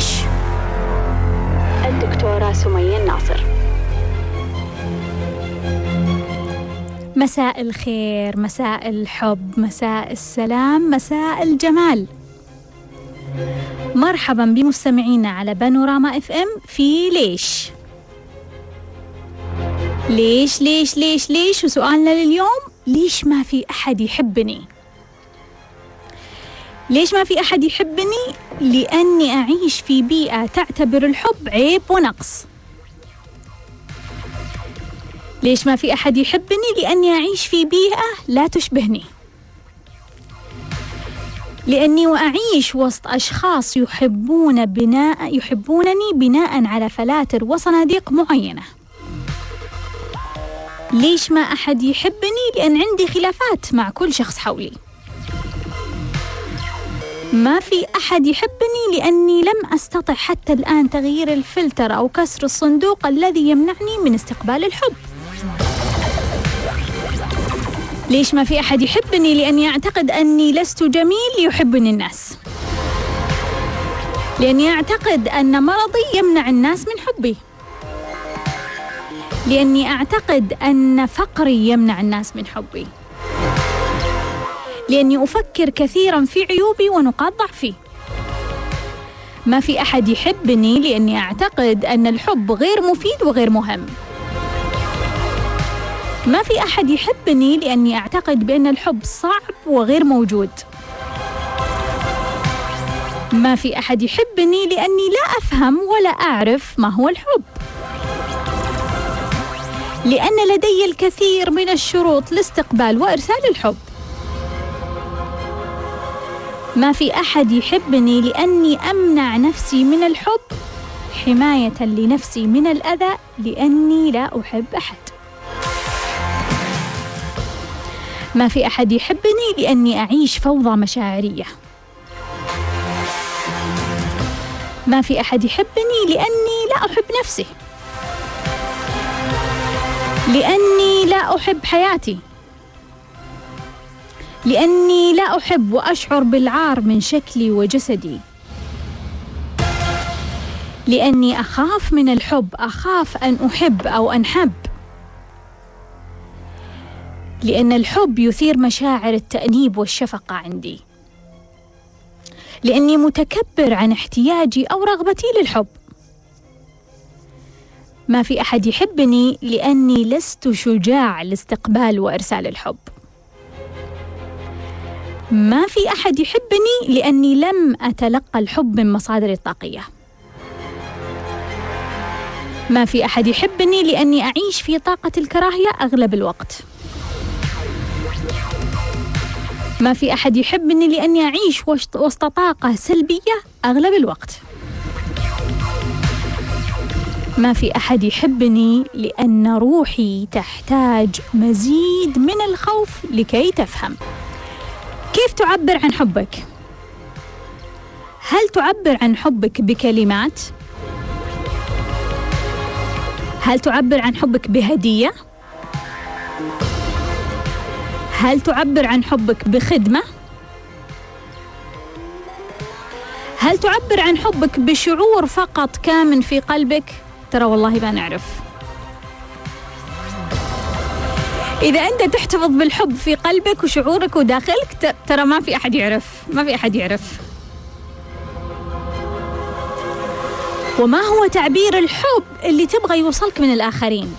ليش الدكتورة سمية الناصر. مساء الخير مساء الحب مساء السلام مساء الجمال. مرحبا بمستمعينا على بانوراما إف إم في ليش؟ ليش ليش ليش ليش؟ وسؤالنا لليوم ليش ما في أحد يحبني؟ ليش ما في أحد يحبني؟ لأني أعيش في بيئة تعتبر الحب عيب ونقص. ليش ما في أحد يحبني؟ لأني أعيش في بيئة لا تشبهني. لأني وأعيش وسط أشخاص يحبون بناء يحبونني بناء على فلاتر وصناديق معينة. ليش ما أحد يحبني؟ لأن عندي خلافات مع كل شخص حولي. ما في أحد يحبني لأني لم أستطع حتى الآن تغيير الفلتر أو كسر الصندوق الذي يمنعني من استقبال الحب. ليش ما في أحد يحبني لأني أعتقد أني لست جميل يحبني الناس. لأني أعتقد أن مرضي يمنع الناس من حبي. لأني أعتقد أن فقري يمنع الناس من حبي. لأني أفكر كثيرا في عيوبي ونقاط ضعفي. ما في أحد يحبني لأني أعتقد أن الحب غير مفيد وغير مهم. ما في أحد يحبني لأني أعتقد بأن الحب صعب وغير موجود. ما في أحد يحبني لأني لا أفهم ولا أعرف ما هو الحب. لأن لدي الكثير من الشروط لاستقبال وإرسال الحب. ما في أحد يحبني لأني أمنع نفسي من الحب حماية لنفسي من الأذى لأني لا أحب أحد. ما في أحد يحبني لأني أعيش فوضى مشاعرية. ما في أحد يحبني لأني لا أحب نفسي. لأني لا أحب حياتي. لأني لا أحب وأشعر بالعار من شكلي وجسدي. لأني أخاف من الحب أخاف أن أحب أو أنحب. لأن الحب يثير مشاعر التأنيب والشفقة عندي. لأني متكبر عن احتياجي أو رغبتي للحب. ما في أحد يحبني لأني لست شجاع لاستقبال وإرسال الحب. ما في أحد يحبني لأني لم أتلقى الحب من مصادري الطاقية. ما في أحد يحبني لأني أعيش في طاقة الكراهية أغلب الوقت. ما في أحد يحبني لأني أعيش وسط طاقة سلبية أغلب الوقت. ما في أحد يحبني لأن روحي تحتاج مزيد من الخوف لكي تفهم. كيف تعبر عن حبك؟ هل تعبر عن حبك بكلمات؟ هل تعبر عن حبك بهدية؟ هل تعبر عن حبك بخدمة؟ هل تعبر عن حبك بشعور فقط كامن في قلبك؟ ترى والله ما نعرف. إذا أنت تحتفظ بالحب في قلبك وشعورك وداخلك ترى ما في أحد يعرف. ما في أحد يعرف. وما هو تعبير الحب اللي تبغى يوصلك من الآخرين؟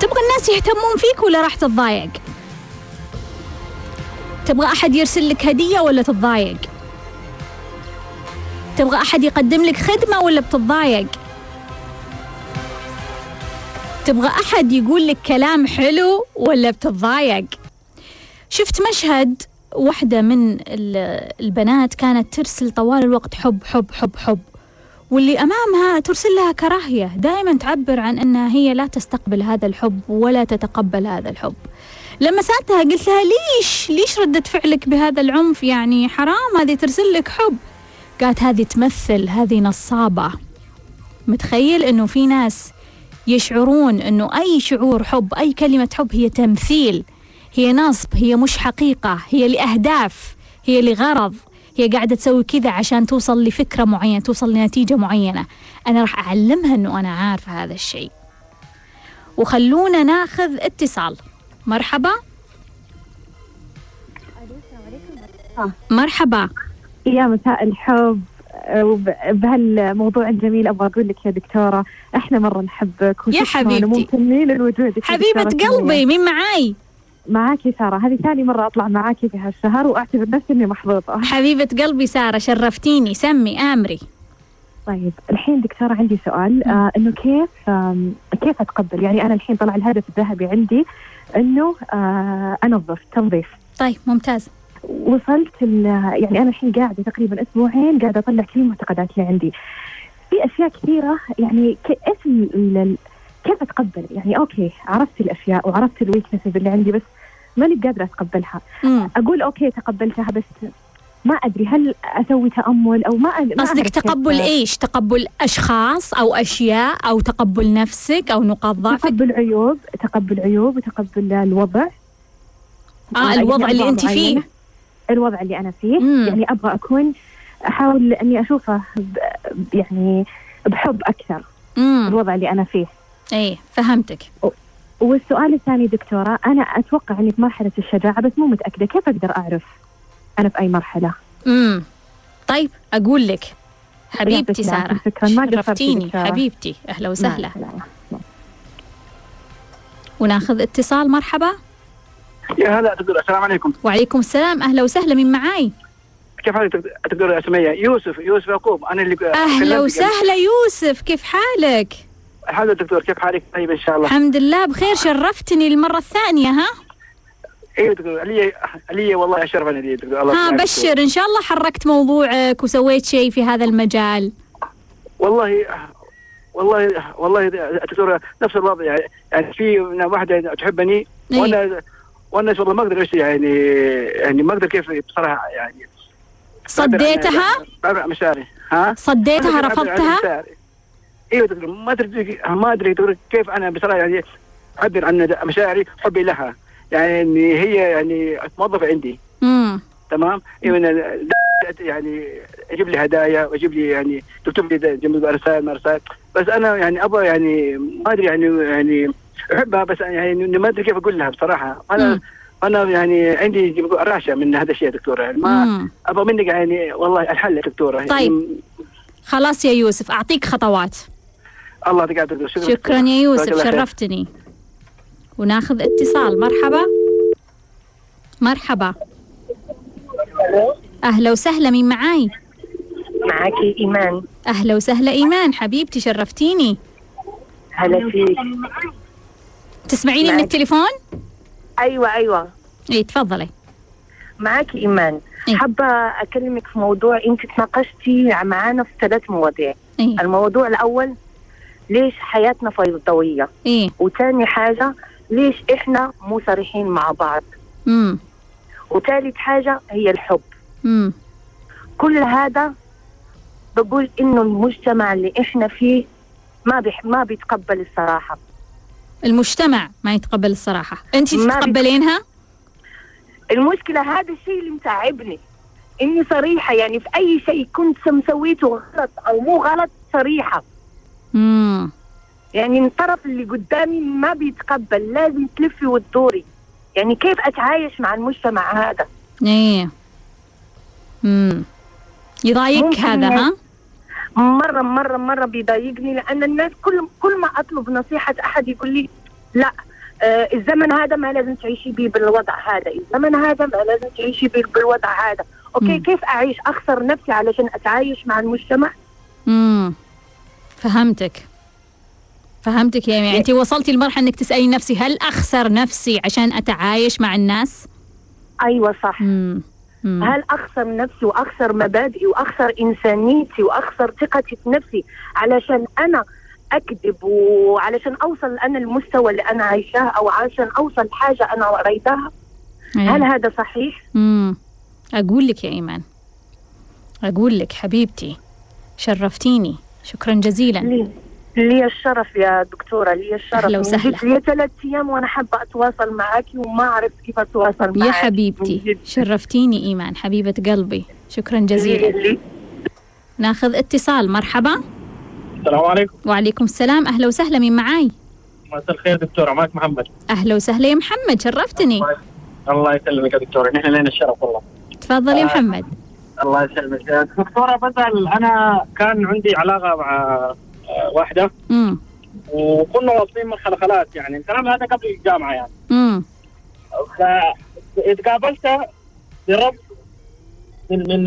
تبغى الناس يهتمون فيك ولا راح تتضايق؟ تبغى أحد يرسل لك هدية ولا تتضايق؟ تبغى أحد يقدم لك خدمة ولا بتتضايق؟ تبغى أحد يقول لك كلام حلو ولا بتتضايق؟ شفت مشهد واحدة من البنات كانت ترسل طوال الوقت حب حب حب حب واللي أمامها ترسل لها كراهية دائما تعبر عن أنها هي لا تستقبل هذا الحب ولا تتقبل هذا الحب. لما سألتها قلت لها ليش؟ ليش ردة فعلك بهذا العنف؟ يعني حرام هذه ترسل لك حب. قالت هذه تمثل هذه نصابة. متخيل أنه في ناس يشعرون أنه أي شعور حب أي كلمة حب هي تمثيل هي نصب هي مش حقيقة هي لأهداف هي لغرض هي قاعدة تسوي كذا عشان توصل لفكرة معينة توصل لنتيجة معينة. أنا راح أعلمها أنه أنا عارفة هذا الشيء. وخلونا ناخذ اتصال. مرحبا. مرحبا. يا مساء الحب. بهالموضوع الجميل أبغى أقول لك يا دكتورة إحنا مرة نحبك يا حبيبتي. ممتنين لوجودك حبيبة قلبي مين معاي؟ معاكي سارة هذه ثاني مرة أطلع معاكي في هالشهر وأعتبر نفسي إني محظوظة. حبيبة قلبي سارة شرفتيني. سمي آمري. طيب الحين دكتورة عندي سؤال آه إنه كيف آه كيف أتقبل؟ يعني أنا الحين طلع الهدف الذهبي عندي إنه آه أنظف تنظيف. طيب ممتاز. وصلت يعني أنا الحين قاعدة تقريبا أسبوعين قاعدة أطلع كل المعتقدات اللي عندي. في أشياء كثيرة يعني إيش كيف أتقبل؟ يعني okay عرفت الأشياء وعرفت ال weaknesses اللي عندي بس ماني قادره أتقبلها. مم. أقول okay تقبلتها بس ما أدري هل أسوي تأمل أو ما قصدك تقبل إيش؟ تقبل أشخاص أو أشياء أو تقبل نفسك أو نقاط ضعفك؟ تقبل عيوب تقبل عيوب وتقبل الوضع. آه الوضع اللي أنت فيه. الوضع اللي أنا فيه. مم. يعني أبغى أكون أحاول إني أشوفه يعني بحب أكثر مم. الوضع اللي أنا فيه. إيه فهمتك. والسؤال الثاني دكتورة أنا أتوقع إني في مرحلة الشجاعة بس مو متأكدة كيف أقدر أعرف أنا في أي مرحلة؟ امم طيب أقول لك. حبيبتي سارة. شرفتيني. حبيبتي أهلا وسهلا. وناخذ اتصال مرحبا. يا هلا دكتور السلام عليكم. وعليكم السلام. أهلا وسهلا. من معاي؟ كيف حالك؟ دكتور سمية؟ يوسف يوسف يعقوب. أنا اللي أهلا وسهلا يوسف. كيف حالك؟ الحمد لله دكتور. كيف حالك؟ طيب إن شاء الله. الحمد لله بخير. شرفتني المرة الثانية ها؟ أيوه دكتور. علي علي والله اشرفني لي دكتور. الله ها بشر. إن شاء الله حركت موضوعك وسويت شيء في هذا المجال. والله والله والله دكتور نفس الوضع. يعني في واحدة تحبني إيه. وأنا والناس والله ما أقدر يعني يعني ما أقدر كيف بصراحة يعني. صديتها؟ بعبر مشاعري ها؟ صديتها؟ رفضتها؟ إيوه دكتور ما أدري ما أدري كيف أنا بصراحة يعني أعبر عن مشاعري حبي لها. يعني هي يعني موظفه عندي. امم تمام؟ يعني أجيب لي هدايا وأجيب لي يعني تكتب لي جنب رسائل رسائل بس أنا يعني أبغى يعني ما أدري يعني يعني أحبها بس يعني ما أدري كيف أقول لها بصراحة. أنا أنا يعني عندي راشة من هذا الشيء دكتورة. يعني ما أبغى منك يعني والله الحل يا دكتورة. يعني طيب. يعني خلاص يا يوسف أعطيك خطوات. الله يعطيك دكتور شكرا, شكرا يا يوسف شرفتني. وناخذ اتصال. مرحبا. مرحبا. أهلا وسهلا مين معاي؟ معاكي إيمان. أهلا وسهلا إيمان. حبيبتي شرفتيني. هلا فيك. تسمعيني من التليفون؟ أيوه أيوه. إي تفضلي. معك إيمان. إيه؟ حابة أكلمك في موضوع أنت تناقشتي معانا في ثلاث مواضيع. إيه؟ الموضوع الأول ليش حياتنا فيضوية؟ إيه؟ وثاني حاجة ليش إحنا مو صريحين مع بعض؟ امم وثالث حاجة هي الحب. امم كل هذا بقول إنه المجتمع اللي إحنا فيه ما بيح ما بيتقبل الصراحة. المجتمع ما يتقبل الصراحة. أنت تتقبلينها؟ المشكلة هذا الشيء اللي متعبني. إني صريحة يعني في أي شيء كنت مسويته غلط أو مو غلط صريحة. مم. يعني الطرف اللي قدامي ما بيتقبل لازم تلفي وتدوري. يعني كيف أتعايش مع المجتمع هذا؟ إيه. امم يضايقك هذا ها؟ مرة مرة مرة بيضايقني لأن الناس كل كل ما أطلب نصيحة أحد يقول لي لا آه الزمن هذا ما لازم تعيشي به بالوضع هذا الزمن هذا ما لازم تعيشي به بالوضع هذا. أوكي م. كيف أعيش؟ أخسر نفسي علشان أتعايش مع المجتمع؟ امم فهمتك. فهمتك يعني, يعني انت وصلتي لمرحلة إنك تسألي نفسي هل أخسر نفسي عشان أتعايش مع الناس؟ أيوه صح. مم. هل اخسر نفسي وأخسر مبادئي وأخسر إنسانيتي وأخسر ثقتي في نفسي علشان أنا أكذب وعلشان أوصل أنا المستوى اللي أنا عايشاه أو عشان أوصل حاجة أنا اريدها هل هذا صحيح؟ امم أقول لك يا إيمان. أقول لك حبيبتي شرفتيني. شكرا جزيلا. لي. لي الشرف يا دكتورة لي الشرف. وسهلا. جد لي ثلاث أيام وأنا حابة أتواصل معاكي وما عرفت كيف أتواصل معاكي يا حبيبتي. شرفتيني إيمان حبيبة قلبي. شكرا جزيلا. لي- ناخذ اتصال مرحبا. السلام عليكم. وعليكم السلام. أهلا وسهلا مين معاي؟ مساء الخير دكتورة معك محمد. أهلا وسهلا يا محمد شرفتني. الله يسلمك يا دكتورة نحن لنا الشرف والله. تفضل يا محمد. الله يسلمك. دكتورة بسأل أنا كان عندي علاقة مع آه، واحدة. امم وكنا واصلين مرحلة خلاص يعني. الكلام هذا قبل الجامعة يعني. امم فتقابلت برب من من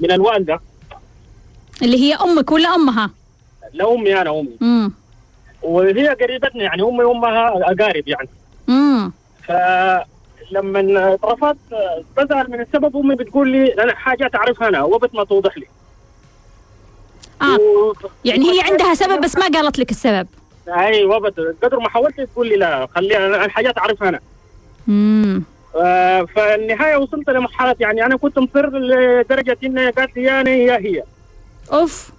من الوالدة. اللي هي أمك ولا أمها؟ لأمي أنا أمي. امم وهي قريبتنا يعني أمي وأمها أقارب يعني. امم فلما اترفضت بزعل من السبب أمي بتقول لي أنا حاجات أعرفها أنا وبت ما توضح لي. آه. و... يعني هي عندها سبب بس ما قالت لك السبب. أيوه بت قدر ما حاولت تقول لي لا. خليها أنا الحاجات أعرفها أنا. امم آه، فالنهاية وصلت لمرحله يعني أنا كنت مصر لدرجة إن هي قالت لي أنا يا هي. أوف.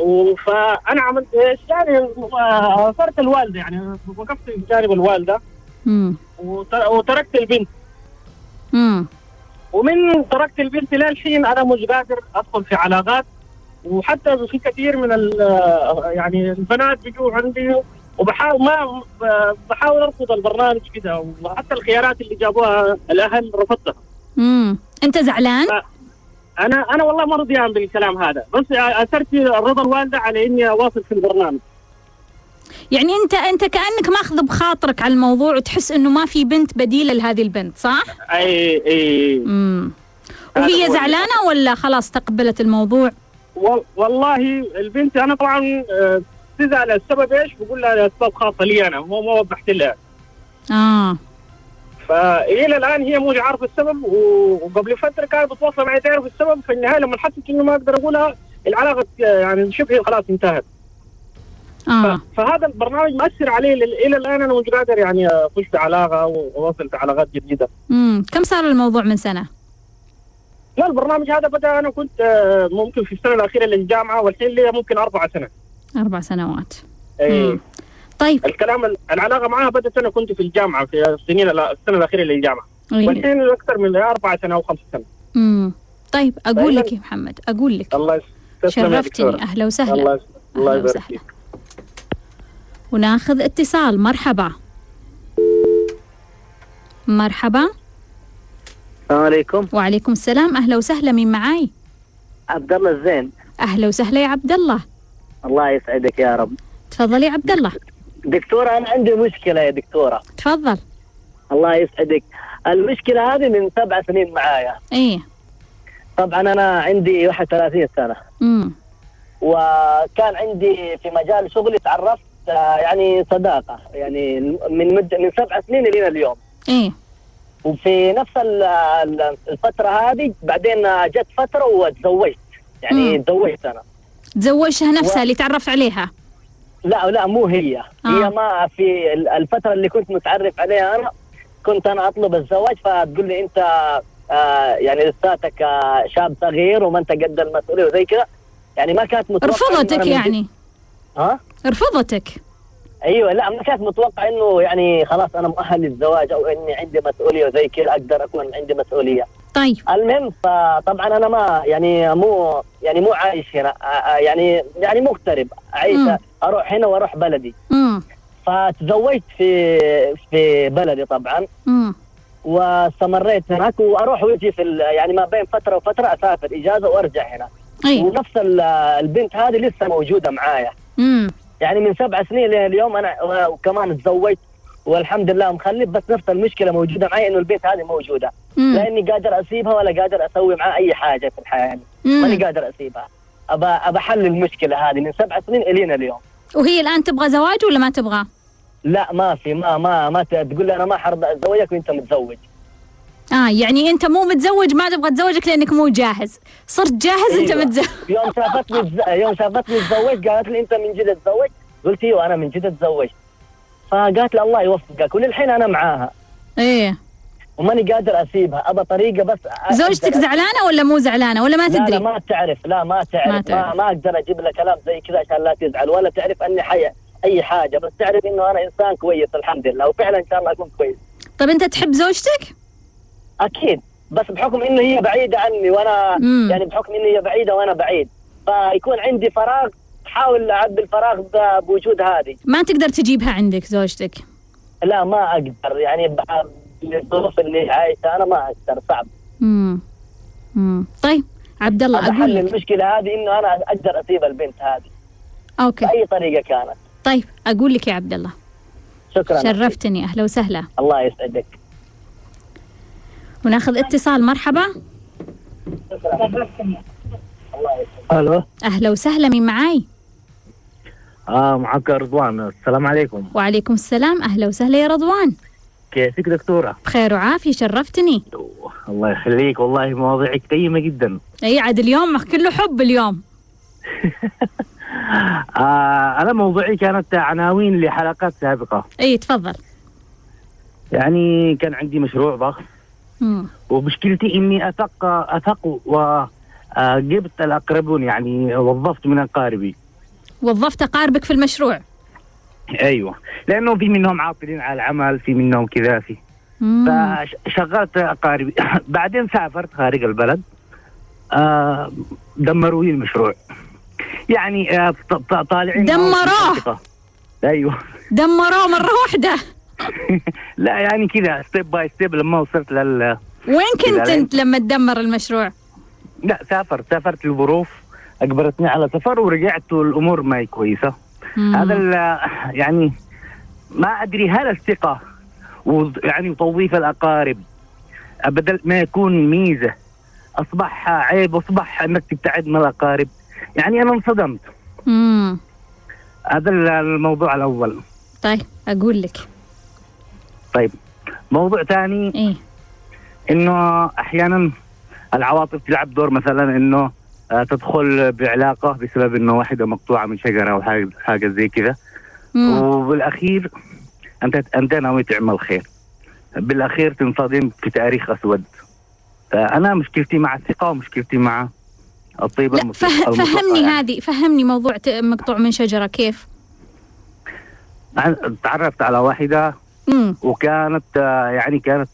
و- فانا عملت إيش يعني؟ صرت الوالدة يعني وقفت بجانب الوالدة. امم وتر- وتركت البنت. امم ومن تركت البنت للحين أنا مش قادر أدخل في علاقات وحتى في كثير من ال- يعني البنات بيجوا عندي وبحاول ما بحاول أرفض البرنامج كده. وحتى الخيارات اللي جابوها الأهل رفضتها. امم أنت زعلان؟ أنا أنا والله ما رضيان بالكلام هذا. بس أثرت رضا الوالدة على إني أواصل في البرنامج. يعني انت أنت كأنك ماخذ بخاطرك على الموضوع وتحس إنه ما في بنت بديلة لهذه البنت صح؟ اي أي. امم وهي زعلانة ولا خلاص تقبلت الموضوع؟ وال- والله البنت أنا طبعا آه، تزعل السبب إيش؟ بقول لها أسباب خاصة لي أنا مو ما وضحت لها. آه. فإلى الآن هي مو عارفة السبب وقبل فترة كانت بتتواصل معي تعرف السبب في النهاية لما حست إنه ما أقدر أقولها العلاقة يعني شبه خلاص انتهت. آه. ف- فهذا البرنامج مأثر علي إلى الآن أنا مش قادر يعني أخش في علاقة وأواصل في علاقات جديدة. امم كم صار الموضوع من سنة؟ لا البرنامج هذا بدأ أنا كنت آه، ممكن في السنة الأخيرة للجامعة والحين لي ممكن أربع سنه أربع سنوات. مم. طيب. الكلام العلاقة معها بدأت أنا كنت في الجامعة في السنين السنة الأخيرة للجامعة. إيه. والحين أكثر من أربع سنة أو خمس سنه امم طيب أقول لك يا محمد أقول لك. الله شرفتني. أهلا وسهلا. الله الله يبارك. فيك. وناخذ اتصال. مرحبا. مرحبا. السلام عليكم. وعليكم السلام. أهلا وسهلا. مين معاي؟ عبد الله الزين. أهلا وسهلا يا عبد الله. الله يسعدك يا رب. تفضل يا عبد الله. دكتورة أنا عندي مشكلة يا دكتورة. تفضل. الله يسعدك. المشكلة هذه من سبع سنين معايا. إيه. طبعا أنا عندي 31 سنة. امم وكان عندي في مجال شغلي تعرفت آه، يعني صداقة. يعني من مد من سبع سنين لين اليوم. إيه. وفي نفس ال- ال- الفترة هذه بعدين جت فترة وتزوجت. يعني مم. تزوجت أنا. تزوجها نفسها و- اللي تعرف عليها؟ لا لا مو هي. آه. هي ما في ال- الفترة اللي كنت متعرف عليها أنا كنت أنا أطلب الزواج فتقول لي أنت آه يعني لساتك آه شاب صغير وما أنت قد المسؤولية وزي كذا. يعني ما كانت رفضتك يعني. ها؟ رفضتك أيوه لا ما كانت متوقعة إنه يعني خلاص أنا مؤهل للزواج أو إني عندي مسؤولية وزي كذا أقدر أكون عندي مسؤولية. طيب. المهم فطبعا أنا ما يعني مو يعني مو عايش هنا آه، آه، يعني يعني مغترب. عايش مم. أروح هنا وأروح بلدي. امم فتزوجت في في بلدي طبعا. امم واستمريت هناك وأروح وأجي في يعني ما بين فترة وفترة أسافر إجازة وأرجع هنا. إيه ونفس ال- البنت هذه لسه موجودة معايا. امم يعني من سبع سنين لليوم أنا وكمان تزوجت والحمد لله مخلف بس نفس المشكلة موجودة معي إنه البنت هذه موجودة. لا اني قادر أسيبها ولا قادر أسوي معها أي حاجة في الحياة. يعني ماني قادر أسيبها. ابى ابى احل المشكلة هذه من سبع سنين الين اليوم. وهي الآن تبغى زواج ولا ما تبغى؟ لا ما في ما ما ما تقول لي أنا ما حرضى أتزوجك وأنت متزوج. آه يعني أنت مو متزوج ما تبغى تزوجك لأنك مو جاهز. صرت جاهز أنت أيوة. متزوج. يوم شافتني يوم شافتني تزوج قالت لي أنت من جد تزوج قلت إيوه أنا من جد تزوجت. فقالت لي الله يوفقك وللحين أنا معاها. إيه. وماني قادر أسيبها ابى طريقة بس زوجتك زعلانة ولا مو زعلانة؟ ولا ما لا لا تدري؟ ما تعرف لا ما تعرف. ما ما, تعرف. ما, أقدر أجيب لها كلام زي كذا عشان لا تزعل ولا تعرف أني حي أي حاجة. بس تعرف إنه أنا إنسان كويس الحمد لله. وفعلا إن شاء الله أكون كويس. طيب أنت تحب زوجتك؟ أكيد. بس بحكم إنه هي بعيدة عني وأنا مم. يعني بحكم إنه هي بعيدة وأنا بعيد. فيكون عندي فراغ أحاول اعبي الفراغ ده بوجود هذه. ما تقدر تجيبها عندك زوجتك؟ لا ما أقدر. يعني الظروف اللي عايشها أنا ما أقدر صعب. امم امم طيب عبد الله أقول حل لك. المشكلة هذه إنه أنا أقدر أسيب البنت هذه. أوكي. بأي طريقة كانت. طيب أقول لك يا عبد الله. شكرا. شرفتني أهلا وسهلا. الله يسعدك. وناخذ اتصال. مرحبا. ألو. أهلا وسهلا. مين معاي؟ آه معك رضوان. السلام عليكم. وعليكم السلام. أهلا وسهلا يا رضوان. كيفك دكتورة؟ بخير وعافية. شرفتني. الله يخليك. والله مواضيعك قيمة جدا. أي عاد اليوم كله حب اليوم. آه أنا موضوعي كانت عناوين لحلقات سابقة. أي تفضل. يعني كان عندي مشروع ضخم. مم. ومشكلتي إني اثق أثق وجبت الأقربون يعني وظفت من اقاربي وظفت اقاربك في المشروع؟ أيوه. لأنه في منهم عاطلين على العمل في منهم كذا في. فشغلت اقاربي بعدين سافرت خارج البلد. آه دمروا لي المشروع. يعني آه طالعين دمروه؟ أيوه. دمروه مرة واحدة. لا يعني كذا step by step لما وصلت لل وين كنت. أنت لما تدمر المشروع لا سافرت سافرت الظروف أجبرتني على سفر ورجعت والأمور ما هي كويسة مم. هذا يعني ما أدري هل الثقة وض- يعني وتوظيف الأقارب بدل ما يكون ميزة أصبح عيب واصبح إنك تبتعد من الأقارب يعني أنا انصدمت. هذا ال- الموضوع الأول طيب أقول لك طيب. موضوع ثاني إيه. إنه أحيانا العواطف تلعب دور مثلا إنه آه، تدخل بعلاقة بسبب إنه واحدة مقطوعة من شجرة أو حاجة حاجة زي كذا. وبالأخير أنت أنت ناوي تعمل خير. بالأخير تنصدم في تاريخ أسود. فأنا مشكلتي مع الثقة ومشكلتي مع الطيبة لا المطلقة- فه... المطلقة فهمني يعني. هذه فهمني موضوع مقطوع من شجرة كيف؟ تعرفت على واحدة مم. وكانت آه، يعني كانت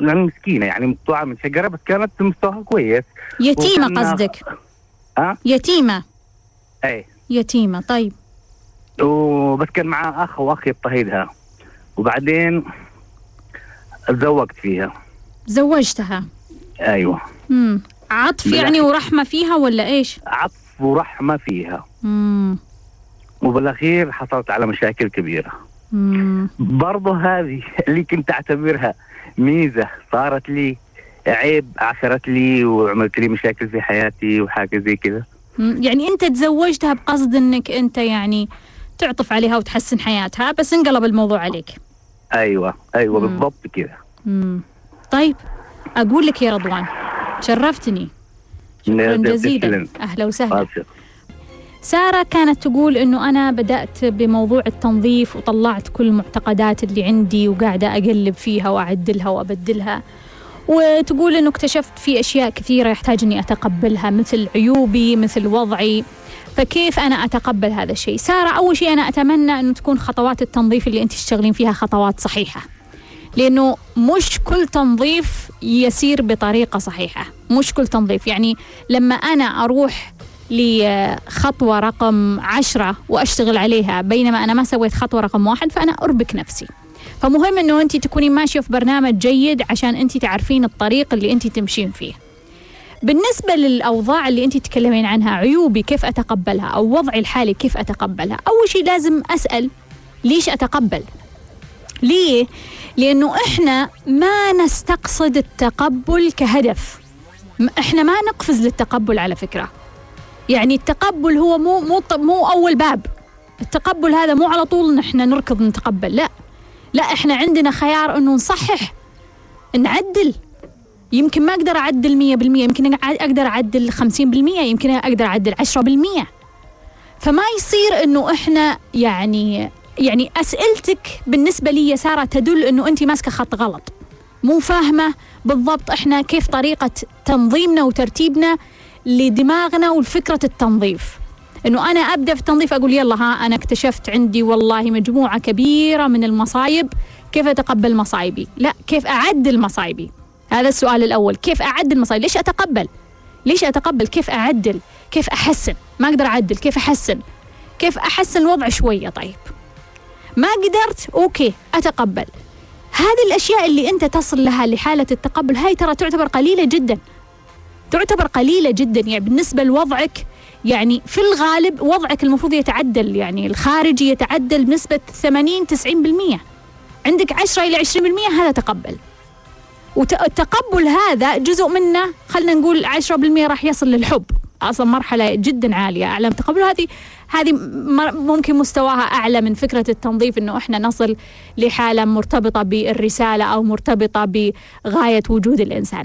يعني مسكينة يعني مقطوعة من شجره بس كانت مستواها كويس. يتيمة وكان- قصدك. ها يتيمة. اي يتيمة طيب. وبس كان معاه أخ واخ يضطهدها وبعدين تزوجت فيها. زوجتها أيوه. مم. عطف. يعني ورحمة فيها ولا إيش؟ عطف ورحمة فيها. مم. وبالأخير حصلت على مشاكل كبيرة. برضه هذه اللي كنت أعتبرها ميزة. صارت لي عيب عثرت لي وعملت لي مشاكل في حياتي وحاجة زي كذا. يعني أنت تزوجتها بقصد إنك أنت يعني تعطف عليها وتحسن حياتها بس انقلب الموضوع عليك. أيوه أيوه مم. بالضبط كذا. طيب أقول لك يا رضوان شرفتني. شكرا جزيلا. أهلا وسهلا. سارة كانت تقول إنه أنا بدأت بموضوع التنظيف وطلعت كل المعتقدات اللي عندي وقاعدة أقلب فيها وأعدلها وأبدلها وتقول إنه اكتشفت في أشياء كثيرة يحتاج إني أتقبلها مثل عيوبي مثل وضعي فكيف أنا أتقبل هذا الشيء؟ سارة أول شيء أنا أتمنى إنه تكون خطوات التنظيف اللي أنت تشتغلين فيها خطوات صحيحة. لأنه مش كل تنظيف يسير بطريقة صحيحة، مش كل تنظيف، يعني لما أنا أروح لخطوة رقم عشرة وأشتغل عليها. بينما أنا ما سويت خطوة رقم واحد فأنا أربك نفسي. فمهم أنه أنت تكوني ماشية في برنامج جيد عشان أنت تعرفين الطريق اللي أنت تمشين فيه. بالنسبة للأوضاع اللي أنت تتكلمين عنها عيوبي كيف أتقبلها أو وضعي الحالي كيف أتقبلها؟ أول شيء لازم أسأل ليش أتقبل؟ ليه؟ لأنه إحنا ما نستقصد التقبل كهدف. إحنا ما نقفز للتقبل على فكرة. يعني التقبل هو مو مو مو أول باب. التقبل هذا مو على طول نحن نركض نتقبل لا. لا إحنا عندنا خيار إنه نصحح نعدل. يمكن ما أقدر أعدل 100% يمكن أقدر أعدل 50% يمكن أقدر أعدل 10% فما يصير إنه إحنا يعني يعني أسئلتك بالنسبة لي سارة تدل إنه انت ماسكة خط غلط. مو فاهمة بالضبط إحنا كيف طريقة تنظيمنا وترتيبنا لدماغنا والفكرة التنظيف. إنه أنا أبدأ في التنظيف أقول يلا ها أنا اكتشفت عندي والله مجموعة كبيرة من المصايب كيف أتقبل مصايبي؟ لا كيف أعدل مصايبي؟ هذا السؤال الأول كيف أعدل مصايبي؟ ليش أتقبل؟ ليش أتقبل؟ كيف أعدل؟ كيف أحسن؟ ما أقدر أعدل كيف أحسن؟ كيف أحسن الوضع شوية طيب؟ ما قدرت؟ أوكي أتقبل. هذه الأشياء اللي أنت تصل لها لحالة التقبل هاي ترى تعتبر قليلة جدا. تعتبر قليلة جدا يعني بالنسبة لوضعك يعني في الغالب وضعك المفروض يتعدل يعني الخارجي يتعدل بنسبة 80 90% عندك 10 إلى 20% هذا تقبل. والتقبل هذا جزء منه خلينا نقول 10% راح يصل للحب. أصلا مرحلة جدا عالية اعلى من التقبل هذه هذه ممكن مستواها أعلى من فكرة التنظيف إنه إحنا نصل لحالة مرتبطة بالرسالة أو مرتبطة بغاية وجود الإنسان.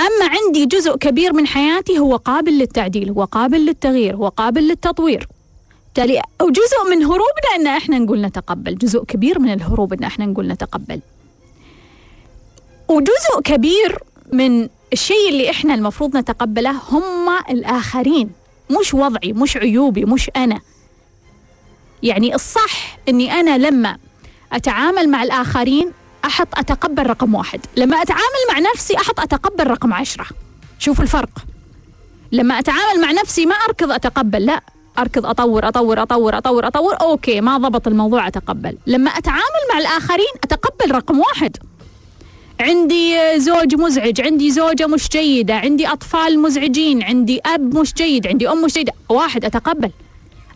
أما عندي جزء كبير من حياتي هو قابل للتعديل هو قابل للتغيير هو قابل للتطوير. بالتالي أو جزء من هروبنا أن إحنا نقول نتقبل جزء كبير من الهروب أن إحنا نقول نتقبل. وجزء كبير من الشيء اللي إحنا المفروض نتقبله هم الآخرين مش وضعي مش عيوبي مش أنا. يعني الصح أني أنا لما أتعامل مع الآخرين أحط أتقبل رقم واحد. لما أتعامل مع نفسي أحط أتقبل رقم عشرة. شوف الفرق. لما أتعامل مع نفسي ما أركض أتقبل لا. أركض أطور أطور أطور أطور أطور okay ما ضبط الموضوع أتقبل. لما أتعامل مع الآخرين أتقبل رقم واحد. عندي زوج مزعج عندي زوجة مش جيدة عندي أطفال مزعجين عندي أب مش جيد عندي أم مش جيدة. واحد أتقبل.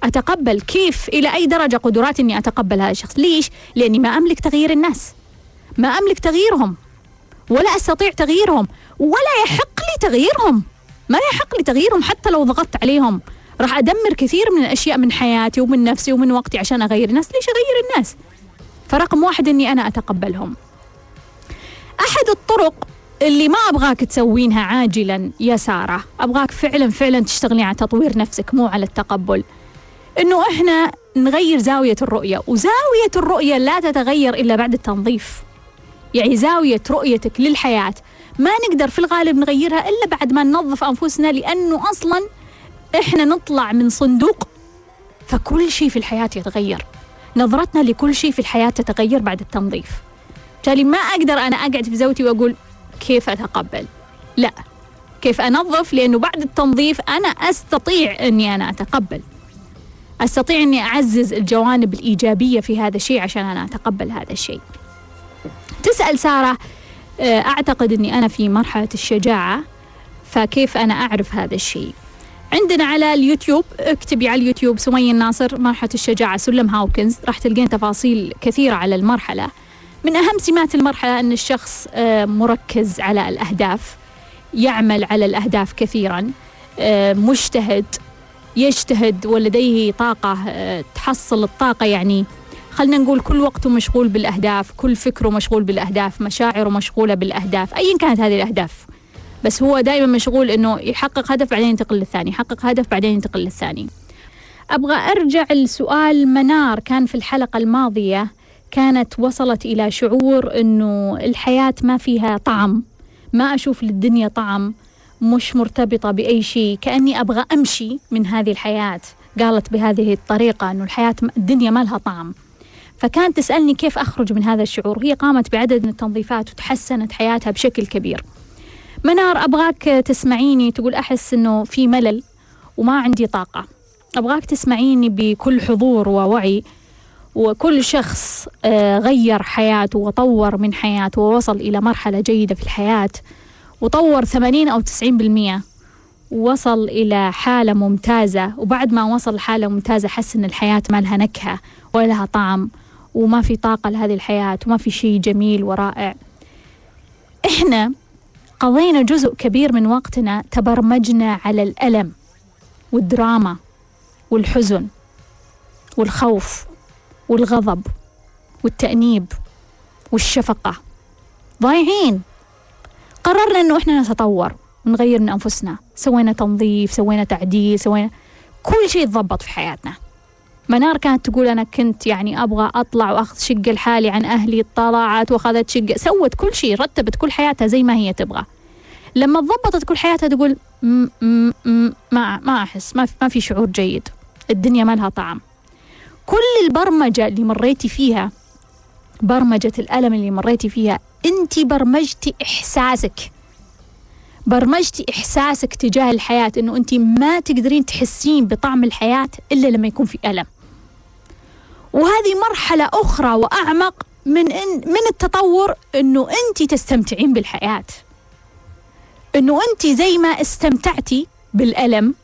أتقبل كيف؟ إلى أي درجة قدرات أني أتقبل هذا الشخص؟ ليش؟ لأني ما أملك تغيير الناس. ما أملك تغييرهم ولا أستطيع تغييرهم ولا يحق لي تغييرهم. ما يحق لي تغييرهم حتى لو ضغطت عليهم. راح أدمر كثير من الأشياء من حياتي ومن نفسي ومن وقتي عشان أغير الناس. ليش أغير الناس؟ فرقم واحد أني أنا أتقبلهم. أحد الطرق اللي ما أبغاك تسوينها عاجلا يا سارة أبغاك فعلا فعلا تشتغلين على تطوير نفسك مو على التقبل. إنه إحنا نغير زاوية الرؤية وزاوية الرؤية لا تتغير إلا بعد التنظيف. يعني زاوية رؤيتك للحياة. ما نقدر في الغالب نغيرها إلا بعد ما ننظف أنفسنا لأنه أصلا إحنا نطلع من صندوق فكل شيء في الحياة يتغير. نظرتنا لكل شيء في الحياة تتغير بعد التنظيف. بالتالي ما أقدر أنا أقعد في زوجتي وأقول كيف أتقبل؟ لا. كيف أنظف؟ لأنه بعد التنظيف أنا أستطيع أني أنا أتقبل. أستطيع أني أعزز الجوانب الإيجابية في هذا الشيء عشان أنا أتقبل هذا الشيء. تسأل سارة آه، أعتقد أني أنا في مرحلة الشجاعة فكيف أنا أعرف هذا الشيء؟ عندنا على اليوتيوب اكتبي على اليوتيوب سمية الناصر مرحلة الشجاعة سلم هاوكنز راح تلقين تفاصيل كثيرة على المرحلة. من أهم سمات المرحلة أن الشخص آه، مركز على الأهداف يعمل على الأهداف كثيرا آه، مجتهد يجتهد ولديه طاقة تحصل الطاقة يعني خلنا نقول كل وقته مشغول بالأهداف كل فكره مشغول بالأهداف مشاعره مشغولة بالأهداف أيا كانت هذه الأهداف. بس هو دائما مشغول أنه يحقق هدف بعدين ينتقل للثاني يحقق هدف بعدين ينتقل للثاني. أبغى أرجع لسؤال منار كان في الحلقة الماضية كانت وصلت إلى شعور أنه الحياة ما فيها طعم ما أشوف للدنيا طعم مش مرتبطة بأي شيء كأني أبغى أمشي من هذه الحياة. قالت بهذه الطريقة أنه الحياة الدنيا ما لها طعم. فكانت تسألني كيف أخرج من هذا الشعور. هي قامت بعدد من التنظيفات وتحسنت حياتها بشكل كبير. منار أبغاك تسمعيني؟ تقول أحس أنه في ملل وما عندي طاقة. أبغاك تسمعيني بكل حضور ووعي وكل شخص آه، غير حياته وطور من حياته ووصل إلى مرحلة جيدة في الحياة وطور 80 أو 90% وصل إلى حالة ممتازة. وبعد ما وصل حالة ممتازة حس إن الحياة ما لها نكهة ولا لها طعم. وما في طاقة لهذه الحياة وما في شيء جميل ورائع. إحنا قضينا جزء كبير من وقتنا تبرمجنا على الألم والدراما والحزن والخوف والغضب والتأنيب والشفقة. ضايعين. قررنا إنه إحنا نتطور ونغير من أنفسنا. سوينا تنظيف سوينا تعديل سوينا كل شيء تضبط في حياتنا. منار كانت تقول أنا كنت يعني أبغى أطلع وأخذ شقة لحالي عن أهلي طلعت وأخذت شقة سوت كل شيء رتبت كل حياتها زي ما هي تبغى. لما ضبطت كل حياتها تقول م م م ما ما أحس ما في, ما في شعور جيد. الدنيا ما لها طعم. كل البرمجة اللي مريتي فيها برمجة الألم اللي مريتي فيها أنت برمجتي إحساسك. برمجتي إحساسك تجاه الحياة إنه أنت ما تقدرين تحسين بطعم الحياة إلا لما يكون في ألم. وهذه مرحلة أخرى وأعمق من إن من التطور إنه أنت تستمتعين بالحياة. إنه أنت زي ما استمتعتي بالألم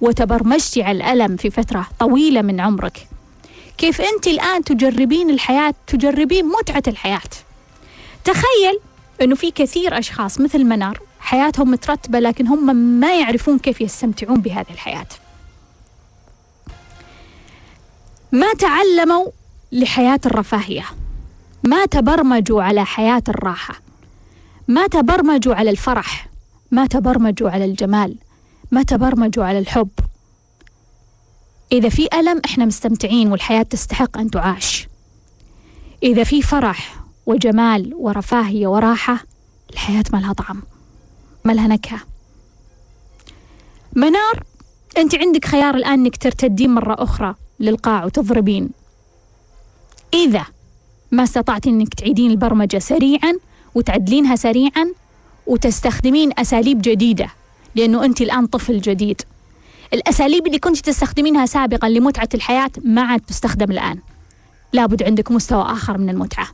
وتبرمجتي على الألم في فترة طويلة من عمرك. كيف أنت الآن تجربين الحياة تجربين متعة الحياة. تخيل أنه في كثير أشخاص مثل منار حياتهم مترتبة لكن هم ما يعرفون كيف يستمتعون بهذه الحياة. ما تعلموا لحياة الرفاهية. ما تبرمجوا على حياة الراحة. ما تبرمجوا على الفرح. ما تبرمجوا على الجمال. ما تبرمجوا على الحب. إذا في ألم إحنا مستمتعين والحياة تستحق أن تعاش. إذا في فرح وجمال ورفاهية وراحة الحياة ما لها طعم. ما لها نكهة. منار أنت عندك خيار الآن أنك ترتدين مرة أخرى. للقاع وتضربين. إذا ما استطعتي أنك تعيدين البرمجة سريعا وتعدلينها سريعا وتستخدمين أساليب جديدة لأنه أنت الآن طفل جديد. الأساليب اللي كنت تستخدمينها سابقا لمتعة الحياة ما عاد تستخدم الآن. لابد عندك مستوى آخر من المتعة.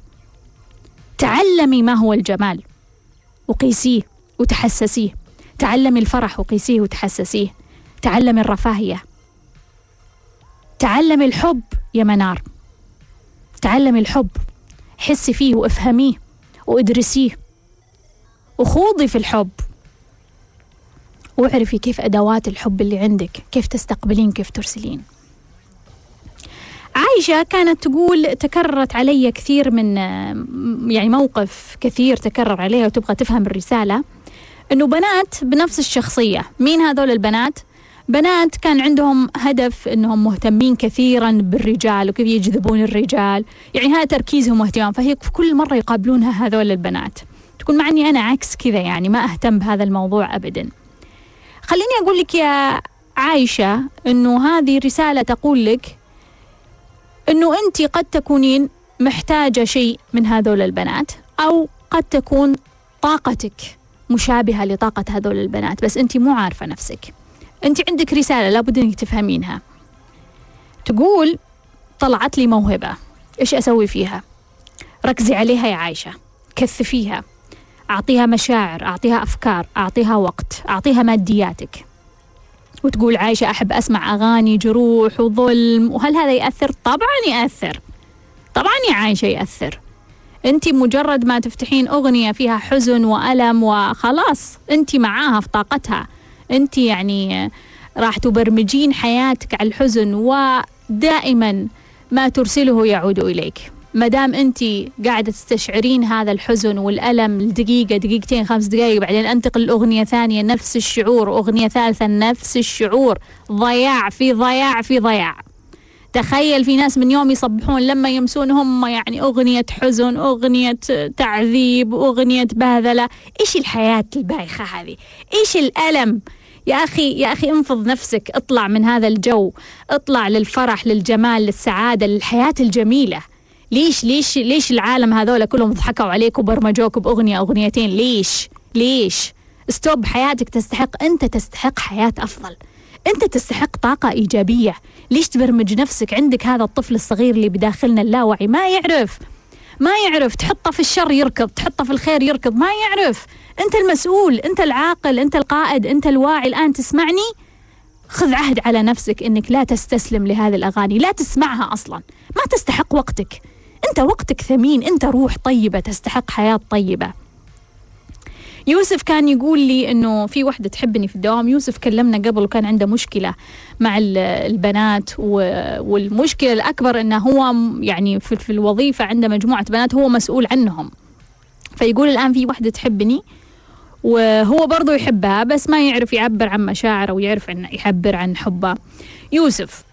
تعلمي ما هو الجمال وقيسيه وتحسسيه. تعلمي الفرح وقيسيه وتحسسيه. تعلمي الرفاهية. تعلمي الحب يا منار. تعلمي الحب. حسي فيه وافهميه وادرسيه. وخوضي في الحب. واعرفي كيف أدوات الحب اللي عندك كيف تستقبلين كيف ترسلين. عايشة كانت تقول تكررت علي كثير من يعني موقف كثير تكرر عليها وتبغى تفهم الرسالة إنه بنات بنفس الشخصية. مين هذول البنات؟ بنات كان عندهم هدف إنهم مهتمين كثيرا بالرجال وكيف يجذبون الرجال. يعني هذا تركيزهم واهتمام. فهي في كل مرة يقابلونها هذول البنات. تقول مع إني أنا عكس كذا يعني ما أهتم بهذا الموضوع ابدا. خليني أقول لك يا عايشة إنه هذه رسالة تقول لك إنه أنت قد تكونين محتاجة شيء من هذول البنات أو قد تكون طاقتك مشابهة لطاقة هذول البنات. بس أنت مو عارفة نفسك. أنت عندك رسالة لابد أنك تفهمينها. تقول طلعت لي موهبة. إيش أسوي فيها؟ ركزي عليها يا عايشة. كثفيها. أعطيها مشاعر أعطيها أفكار أعطيها وقت أعطيها مادياتك. وتقول عايشة أحب أسمع أغاني جروح وظلم. وهل هذا يأثر؟ طبعا يأثر. طبعا يا عايشة يأثر. أنت مجرد ما تفتحين أغنية فيها حزن وألم وخلاص أنت معاها في طاقتها. أنت يعني راح تبرمجين حياتك على الحزن ودائما ما ترسله يعود إليك. ما دام انت قاعدة تستشعرين هذا الحزن والألم لدقيقه دقيقتين خمس دقائق بعدين أنتقل لأغنية ثانية نفس الشعور واغنيه ثالثة نفس الشعور. ضياع في ضياع في ضياع. تخيل في ناس من يوم يصبحون لما يمسون هم يعني أغنية حزن أغنية تعذيب أغنية بهذلة إيش الحياة البايخة هذه؟ إيش الألم؟ يا أخي يا أخي انفض نفسك اطلع من هذا الجو اطلع للفرح للجمال للسعادة للحياة الجميلة. ليش ليش ليش العالم هذول كلهم ضحكوا عليك وبرمجوك بأغنية أغنيتين؟ ليش؟ ليش؟ ستوب حياتك تستحق أنت تستحق حياة أفضل. أنت تستحق طاقة إيجابية. ليش تبرمج نفسك عندك هذا الطفل الصغير اللي بداخلنا اللاوعي؟ ما يعرف. ما يعرف تحطه في الشر يركض تحطه في الخير يركض ما يعرف. أنت المسؤول أنت العاقل أنت القائد أنت الواعي الآن تسمعني. خذ عهد على نفسك أنك لا تستسلم لهذه الأغاني لا تسمعها أصلا. ما تستحق وقتك. أنت وقتك ثمين أنت روح طيبة تستحق حياة طيبة. يوسف كان يقول لي إنه في وحدة تحبني في الدوام. يوسف كلمنا قبل وكان عنده مشكلة مع البنات والمشكلة الأكبر انه هو يعني في الوظيفة عنده مجموعة بنات هو مسؤول عنهم. فيقول الآن في وحدة تحبني وهو برضه يحبها بس ما يعرف يعبر عن مشاعره ويعرف عن يعبر عن حبه. يوسف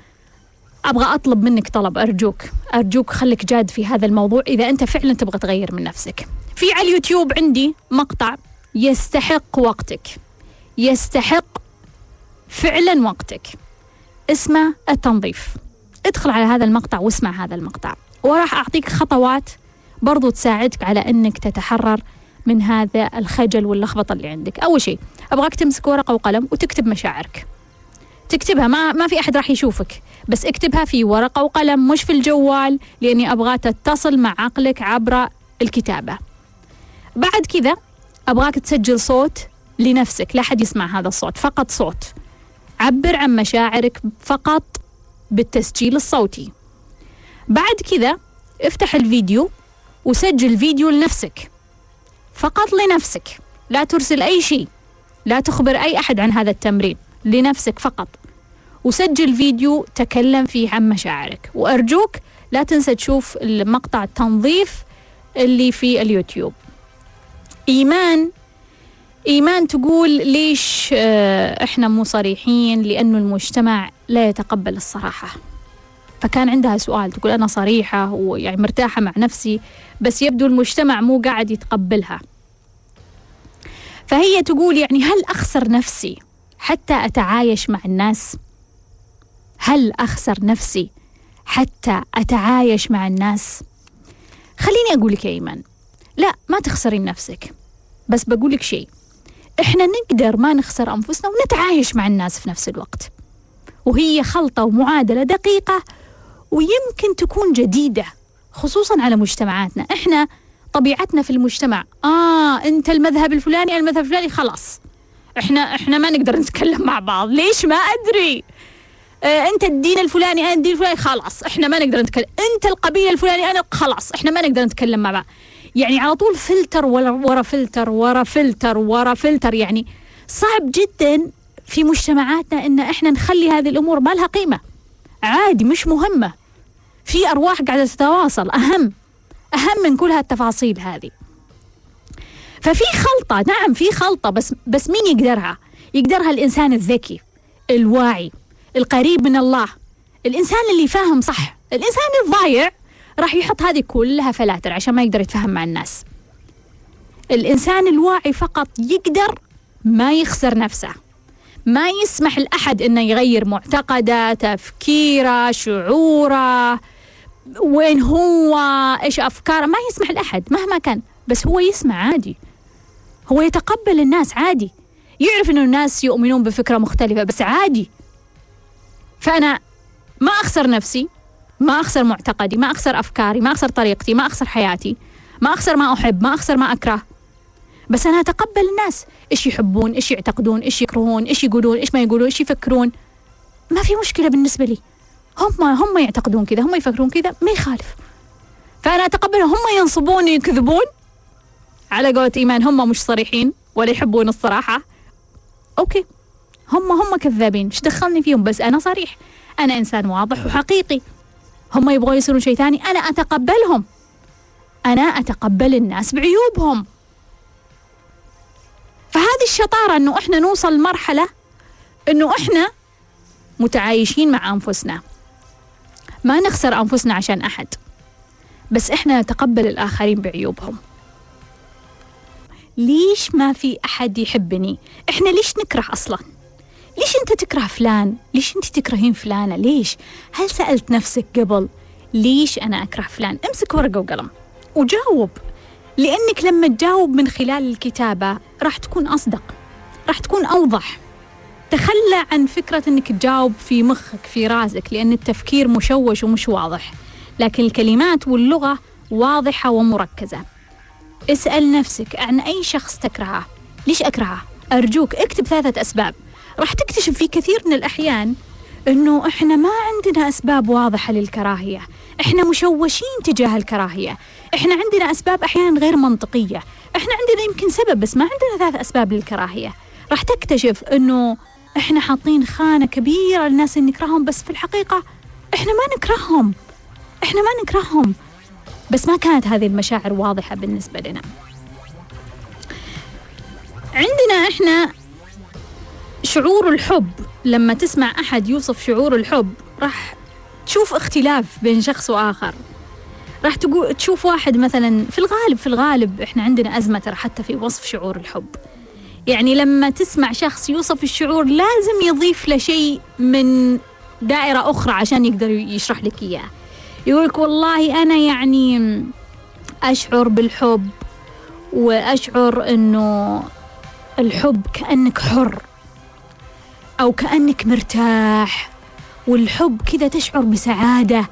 أبغى أطلب منك طلب أرجوك أرجوك خليك جاد في هذا الموضوع. إذا أنت فعلا تبغى تغير من نفسك. في على اليوتيوب عندي مقطع يستحق وقتك. يستحق فعلا وقتك. اسمه التنظيف. ادخل على هذا المقطع واسمع هذا المقطع. وراح أعطيك خطوات برضو تساعدك على إنك تتحرر من هذا الخجل واللخبطة اللي عندك. أول شيء أبغاك تمسك ورقة وقلم وتكتب مشاعرك. تكتبها ما ما في أحد راح يشوفك بس اكتبها في ورقة وقلم مش في الجوال لأني أبغى تتصل مع عقلك عبر الكتابة. بعد كذا أبغاك تسجل صوت لنفسك. لا حد يسمع هذا الصوت فقط صوت. عبر عن مشاعرك فقط بالتسجيل الصوتي. بعد كذا افتح الفيديو وسجل فيديو لنفسك. فقط لنفسك. لا ترسل أي شيء. لا تخبر أي أحد عن هذا التمرين. لنفسك فقط. وسجل فيديو تكلم فيه عن مشاعرك. وأرجوك لا تنسى تشوف المقطع التنظيف اللي في اليوتيوب. إيمان. إيمان تقول ليش آه، إحنا مو صريحين؟ لأنه المجتمع لا يتقبل الصراحة. فكان عندها سؤال تقول أنا صريحة ويعني مرتاحة مع نفسي بس يبدو المجتمع مو قاعد يتقبلها. فهي تقول يعني هل أخسر نفسي حتى أتعايش مع الناس؟ هل أخسر نفسي حتى أتعايش مع الناس؟ خليني أقول لك يا إيمان لا ما تخسرين نفسك. بس بقول لك شيء إحنا نقدر ما نخسر أنفسنا ونتعايش مع الناس في نفس الوقت. وهي خلطة ومعادلة دقيقة ويمكن تكون جديدة خصوصا على مجتمعاتنا. إحنا طبيعتنا في المجتمع آه أنت المذهب الفلاني المذهب الفلاني خلاص. إحنا إحنا ما نقدر نتكلم مع بعض. ليش؟ ما أدري. آه أنت الدين الفلاني أنا الدين الفلاني خلاص. إحنا ما نقدر نتكلم. أنت القبيلة الفلاني أنا خلاص. إحنا ما نقدر نتكلم مع بعض. يعني على طول فلتر ورا, فلتر ورا فلتر ورا فلتر. يعني صعب جدا في مجتمعاتنا إن إحنا نخلي هذه الأمور ما لها قيمة. عادي مش مهمة. في أرواح قاعدة تتواصل. أهم أهم من كل هالتفاصيل هذه. ففي خلطة نعم في خلطة بس بس مين يقدرها؟ يقدرها الإنسان الذكي الواعي القريب من الله. الإنسان اللي فاهم صح. الإنسان الضايع راح يحط هذه كلها فلاتر عشان ما يقدر يتفاهم مع الناس. الإنسان الواعي فقط يقدر ما يخسر نفسه. ما يسمح لأحد أنه يغير معتقده تفكيره شعوره وين هو إيش أفكاره ما يسمح لأحد مهما كان. بس هو يسمع عادي. هو يتقبل الناس عادي. يعرف أنه الناس يؤمنون بفكرة مختلفة بس عادي. فأنا ما أخسر نفسي. ما أخسر معتقدي ما أخسر أفكاري ما أخسر طريقتي ما أخسر حياتي ما أخسر ما أحب ما أخسر ما أكره. بس أنا أتقبل الناس إيش يحبون إيش يعتقدون إيش يكرهون إيش يقولون إيش ما يقولون إيش يفكرون. ما في مشكلة بالنسبة لي. هم هم يعتقدون كذا هم يفكرون كذا ما يخالف. فأنا أتقبل هم ينصبون يكذبون. على قولة إيمان هم مش صريحين ولا يحبون الصراحة. أوكي. هم هم كذابين. إيش دخلني فيهم؟ بس أنا صريح. أنا إنسان واضح وحقيقي. هم يبغون يصيرون شيء ثاني. أنا أتقبلهم. أنا أتقبل الناس بعيوبهم. فهذه الشطارة أنه إحنا نوصل لمرحلة أنه إحنا متعايشين مع أنفسنا. ما نخسر أنفسنا عشان أحد. بس إحنا نتقبل الآخرين بعيوبهم. ليش ما في أحد يحبني؟ إحنا ليش نكره أصلاً؟ ليش أنت تكره فلان؟ ليش أنت تكرهين فلانة؟ ليش؟ هل سألت نفسك قبل ليش أنا أكره فلان؟ امسك ورقة وقلم وجاوب لأنك لما تجاوب من خلال الكتابة راح تكون أصدق راح تكون أوضح تخلى عن فكرة أنك تجاوب في مخك في راسك لأن التفكير مشوش ومش واضح لكن الكلمات واللغة واضحة ومركزة اسأل نفسك عن أي شخص تكرهه ليش أكرهه؟ أرجوك اكتب ثلاثة أسباب راح تكتشف في كثير من الأحيان أنه إحنا ما عندنا أسباب واضحة للكراهية. إحنا مشوشين تجاه الكراهية. إحنا عندنا أسباب أحيانا غير منطقية. إحنا عندنا يمكن سبب بس ما عندنا ثلاث أسباب للكراهية. راح تكتشف أنه إحنا حاطين خانة كبيرة للناس اللي نكرههم بس في الحقيقة إحنا ما نكرههم. إحنا ما نكرههم. بس ما كانت هذه المشاعر واضحة بالنسبة لنا. عندنا إحنا شعور الحب لما تسمع أحد يوصف شعور الحب راح تشوف اختلاف بين شخص وآخر. راح تقول تشوف واحد مثلا في الغالب في الغالب إحنا عندنا أزمة ترى حتى في وصف شعور الحب. يعني لما تسمع شخص يوصف الشعور لازم يضيف له شيء من دائرة أخرى عشان يقدر يشرح لك إياه. يقولك والله أنا يعني أشعر بالحب وأشعر أنه الحب كأنك حر. أو كأنك مرتاح والحب كذا تشعر بسعادة.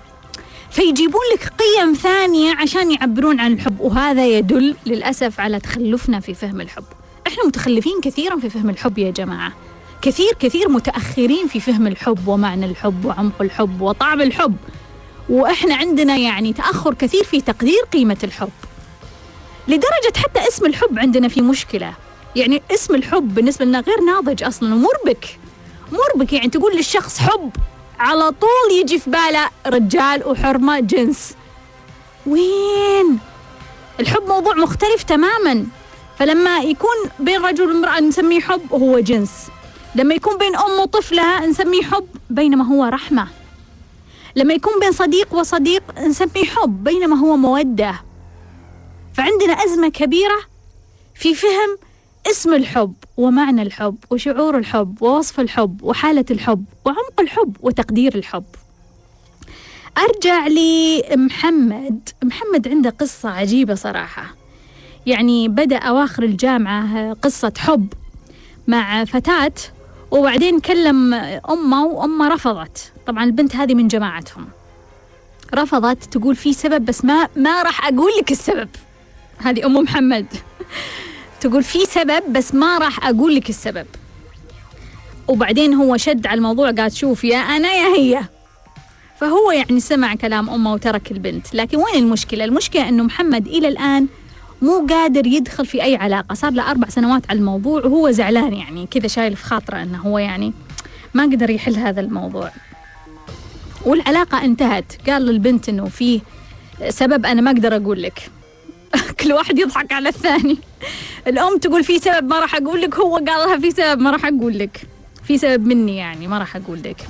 فيجيبون لك قيم ثانية عشان يعبرون عن الحب وهذا يدل للأسف على تخلفنا في فهم الحب. إحنا متخلفين كثيرا في فهم الحب يا جماعة. كثير كثير متأخرين في فهم الحب ومعنى الحب وعمق الحب وطعم الحب. وإحنا عندنا يعني تأخر كثير في تقدير قيمة الحب. لدرجة حتى اسم الحب عندنا في مشكلة. يعني اسم الحب بالنسبة لنا غير ناضج أصلا ومربك. مربك يعني تقول للشخص حب على طول يجي في باله رجال وحرمة جنس. وين؟ الحب موضوع مختلف تماما. فلما يكون بين رجل وامرأة نسميه حب وهو جنس. لما يكون بين أم وطفلها نسميه حب بينما هو رحمة. لما يكون بين صديق وصديق نسميه حب بينما هو مودة. فعندنا أزمة كبيرة في فهم اسم الحب ومعنى الحب وشعور الحب ووصف الحب وحالة الحب وعمق الحب وتقدير الحب. أرجع لمحمد. محمد عنده قصة عجيبة صراحة. يعني بدأ أواخر الجامعة قصة حب مع فتاة وبعدين كلم أمه وأمه رفضت. طبعا البنت هذه من جماعتهم. رفضت تقول في سبب بس ما ما راح أقول لك السبب. هذه أم محمد. تقول في سبب بس ما راح أقول لك السبب. وبعدين هو شد على الموضوع قال شوف يا أنا يا هي. فهو يعني سمع كلام أمه وترك البنت. لكن وين المشكلة؟ المشكلة أنه محمد إلى الآن مو قادر يدخل في أي علاقة. صار له أربع سنوات على الموضوع وهو زعلان يعني كذا شايل في خاطره أنه هو يعني ما قدر يحل هذا الموضوع. والعلاقة انتهت. قال للبنت أنه فيه سبب أنا ما أقدر أقول لك. كل واحد يضحك على الثاني. الأم تقول في سبب ما راح أقول لك هو قال لها في سبب ما راح أقول لك. في سبب مني يعني ما راح أقول لك.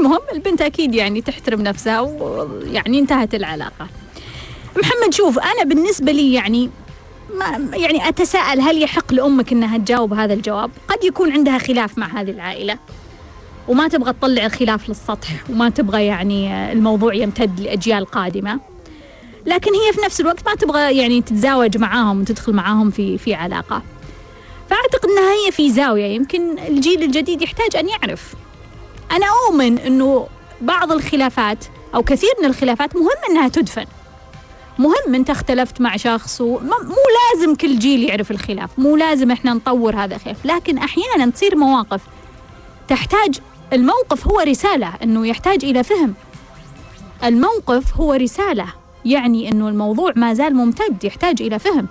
المهم البنت أكيد يعني تحترم نفسها ويعني انتهت العلاقة. محمد شوف أنا بالنسبة لي يعني ما يعني أتساءل هل يحق لأمك أنها تجاوب هذا الجواب؟ قد يكون عندها خلاف مع هذه العائلة. وما تبغى تطلع الخلاف للسطح وما تبغى يعني الموضوع يمتد لأجيال قادمة. لكن هي في نفس الوقت ما تبغى يعني تتزاوج معاهم وتدخل معاهم في في علاقة. فأعتقد أنها هي في زاوية يمكن الجيل الجديد يحتاج أن يعرف. أنا أؤمن أنه بعض الخلافات أو كثير من الخلافات مهم أنها تدفن. مهم أنت اختلفت مع شخص ومو لازم كل جيل يعرف الخلاف مو لازم إحنا نطور هذا الخلاف لكن أحيانا تصير مواقف تحتاج الموقف هو رسالة إنه يحتاج إلى فهم. الموقف هو رسالة. يعني إنه الموضوع ما زال ممتد يحتاج إلى فهم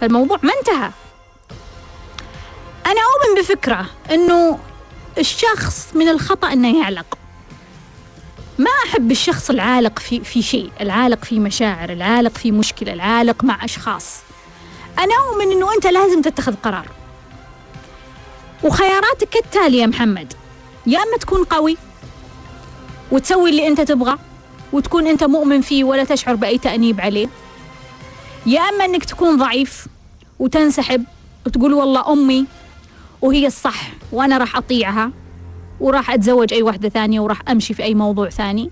فالموضوع ما انتهى أنا أؤمن بفكرة إنه الشخص من الخطأ إنه يعلق ما أحب الشخص العالق في في شيء، العالق في مشاعر، العالق في مشكلة، العالق مع أشخاص. أنا أؤمن إنه أنت لازم تتخذ قرار. وخياراتك كالتالي يا محمد، يا إما تكون قوي وتسوي اللي أنت تبغى وتكون أنت مؤمن فيه ولا تشعر بأي تأنيب عليه. يا إما إنك تكون ضعيف وتنسحب وتقول والله أمي وهي الصح وأنا راح أطيعها وراح أتزوج أي واحدة ثانية وراح أمشي في أي موضوع ثاني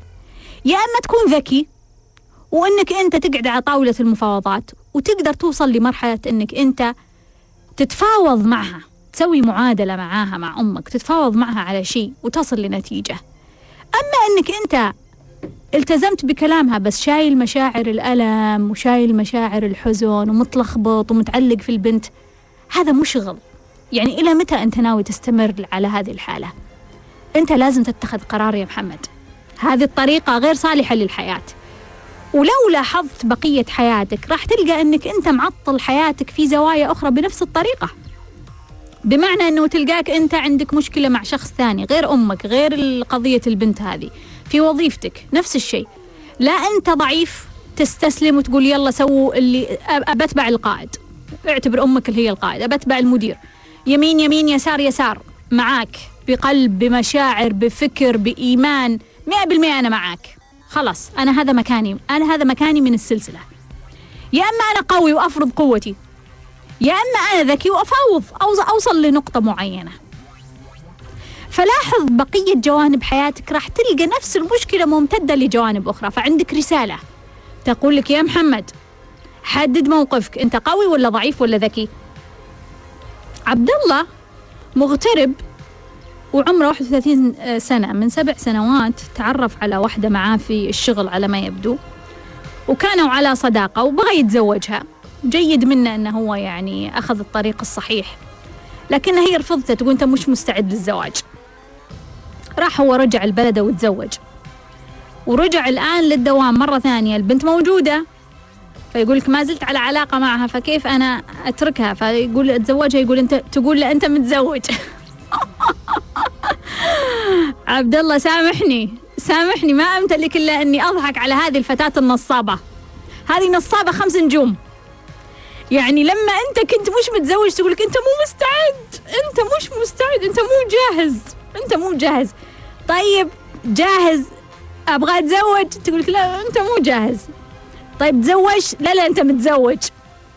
يا أما تكون ذكي وأنك أنت تقعد على طاولة المفاوضات وتقدر توصل لمرحلة أنك أنت تتفاوض معها تسوي معادلة معاها مع أمك تتفاوض معها على شيء وتصل لنتيجة أما أنك أنت التزمت بكلامها بس شايل مشاعر الألم وشايل مشاعر الحزن ومتلخبط ومتعلق في البنت. هذا مشغل يعني إلى متى أنت ناوي تستمر على هذه الحالة؟ أنت لازم تتخذ قرار يا محمد. هذه الطريقة غير صالحة للحياة. ولو لاحظت بقية حياتك راح تلقى أنك أنت معطل حياتك في زوايا أخرى بنفس الطريقة. بمعنى أنه تلقاك أنت عندك مشكلة مع شخص ثاني غير أمك غير قضية البنت هذه. في وظيفتك نفس الشيء. لا أنت ضعيف تستسلم وتقول يلا سووا اللي أبتبع القائد. اعتبر أمك اللي هي القائد أبتبع المدير. يمين يمين يسار يسار معاك. بقلب بمشاعر بفكر بإيمان. مئة بالمئة أنا معاك. خلاص أنا هذا مكاني أنا هذا مكاني من السلسلة. يا إما أنا قوي وأفرض قوتي يا إما أنا ذكي وأفاوض أو أوصل لنقطة معينة. فلاحظ بقية جوانب حياتك راح تلقى نفس المشكلة ممتدة لجوانب أخرى. فعندك رسالة تقول لك يا محمد حدد موقفك أنت قوي ولا ضعيف ولا ذكي؟ عبد الله مغترب وعمره 31 سنة من سبع سنوات تعرف على واحدة معاه في الشغل على ما يبدو وكانوا على صداقة وبغى يتزوجها. جيد منه أنه هو يعني أخذ الطريق الصحيح لكن هي رفضته تقول أنت مش مستعد للزواج. راح هو رجع البلد وتزوج. ورجع الآن للدوام مرة ثانية. البنت موجودة. فيقول لك ما زلت على علاقة معها فكيف أنا أتركها؟ فيقول أتزوجها يقول أنت تقول له أنت متزوج. عبد الله سامحني. سامحني ما أمتلك إلا أني أضحك على هذه الفتاة النصابة. هذه نصابة خمس نجوم. يعني لما أنت كنت مش متزوج تقول لك أنت مو مستعد. أنت مش مستعد أنت مو جاهز. أنت مو جاهز. طيب جاهز؟ أبغى أتزوج؟ تقول لك لا أنت مو جاهز. طيب تزوج؟ لا لا أنت متزوج.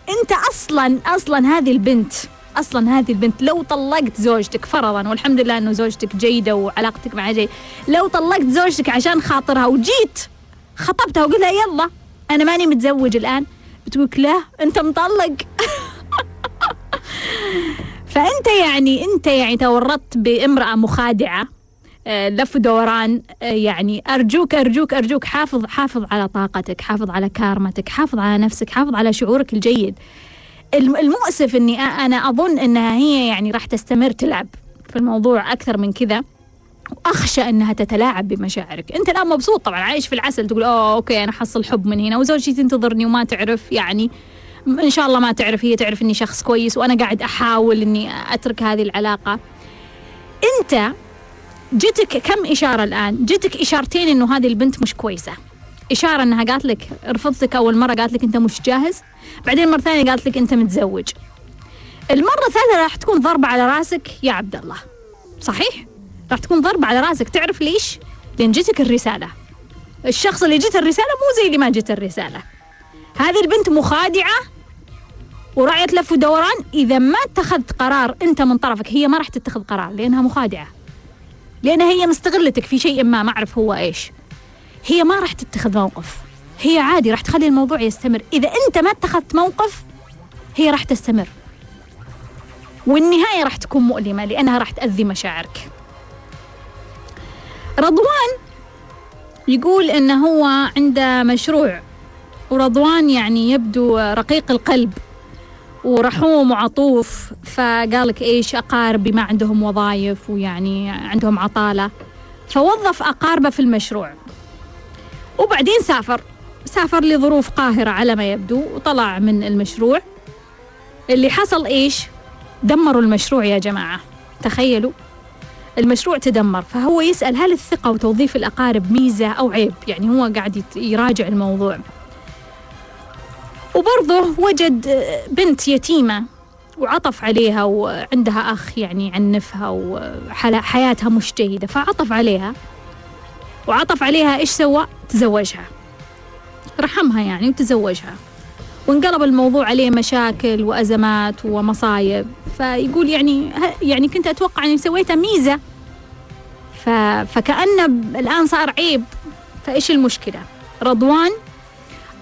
أنت أصلا أصلا هذه البنت أصلا هذه البنت لو طلقت زوجتك فرضا والحمد لله إنه زوجتك جيدة وعلاقتك معها جيدة لو طلقت زوجتك عشان خاطرها وجيت خطبتها وقلت لها يلا أنا ماني متزوج الآن. بتقول لا أنت مطلق. فأنت يعني أنت يعني تورطت بامرأة مخادعة آه، لف ودوران آه، يعني أرجوك أرجوك أرجوك حافظ حافظ على طاقتك حافظ على كارمتك حافظ على نفسك حافظ على شعورك الجيد. المؤسف إني أنا أظن إنها هي يعني راح تستمر تلعب في الموضوع أكثر من كذا. واخشى أنها تتلاعب بمشاعرك. أنت الآن مبسوط طبعا عايش في العسل تقول أوه أوكي أنا حصل حب من هنا. وزوجتي تنتظرني وما تعرف يعني إن شاء الله ما تعرف هي تعرف إني شخص كويس وأنا قاعد أحاول إني أترك هذه العلاقة. أنت جتك كم إشارة الآن؟ جتك إشارتين إنه هذه البنت مش كويسة. إشارة إنها قالت لك رفضتك أول مرة قالت لك أنت مش جاهز. بعدين مرة ثانية قالت لك أنت متزوج. المرة الثالثة راح تكون ضربة على رأسك يا عبد الله. صحيح؟ راح تكون ضربة على راسك. تعرف ليش؟ لأن جتك الرسالة. الشخص اللي جت الرسالة مو زي اللي ما جت الرسالة. هذه البنت مخادعة وراعية لف ودوران. إذا ما اتخذت قرار أنت من طرفك هي ما راح تتخذ قرار لأنها مخادعة. لأنها هي مستغلتك في شيء ما ما أعرف هو إيش. هي ما راح تتخذ موقف. هي عادي راح تخلي الموضوع يستمر. إذا أنت ما اتخذت موقف هي راح تستمر. والنهاية راح تكون مؤلمة لأنها راح تأذي مشاعرك. رضوان يقول إنه هو عنده مشروع. ورضوان يعني يبدو رقيق القلب ورحوم وعطوف فقالك إيش اقاربي ما عندهم وظائف ويعني عندهم عطالة. فوظف أقاربه في المشروع. وبعدين سافر. سافر لظروف قاهرة على ما يبدو وطلع من المشروع. اللي حصل إيش؟ دمروا المشروع يا جماعة. تخيلوا. المشروع تدمر فهو يسأل هل الثقة وتوظيف الأقارب ميزة أو عيب؟ يعني هو قاعد يراجع الموضوع. وبرضه وجد بنت يتيمة وعطف عليها وعندها أخ يعني عنفها وحياتها مش جيدة فعطف عليها. وعطف عليها إيش سوى؟ تزوجها. رحمها يعني وتزوجها. وانقلب الموضوع عليه مشاكل وأزمات ومصايب. فيقول يعني يعني كنت أتوقع أني سويتها ميزة. ف فكأنه الآن صار عيب. فإيش المشكلة؟ رضوان؟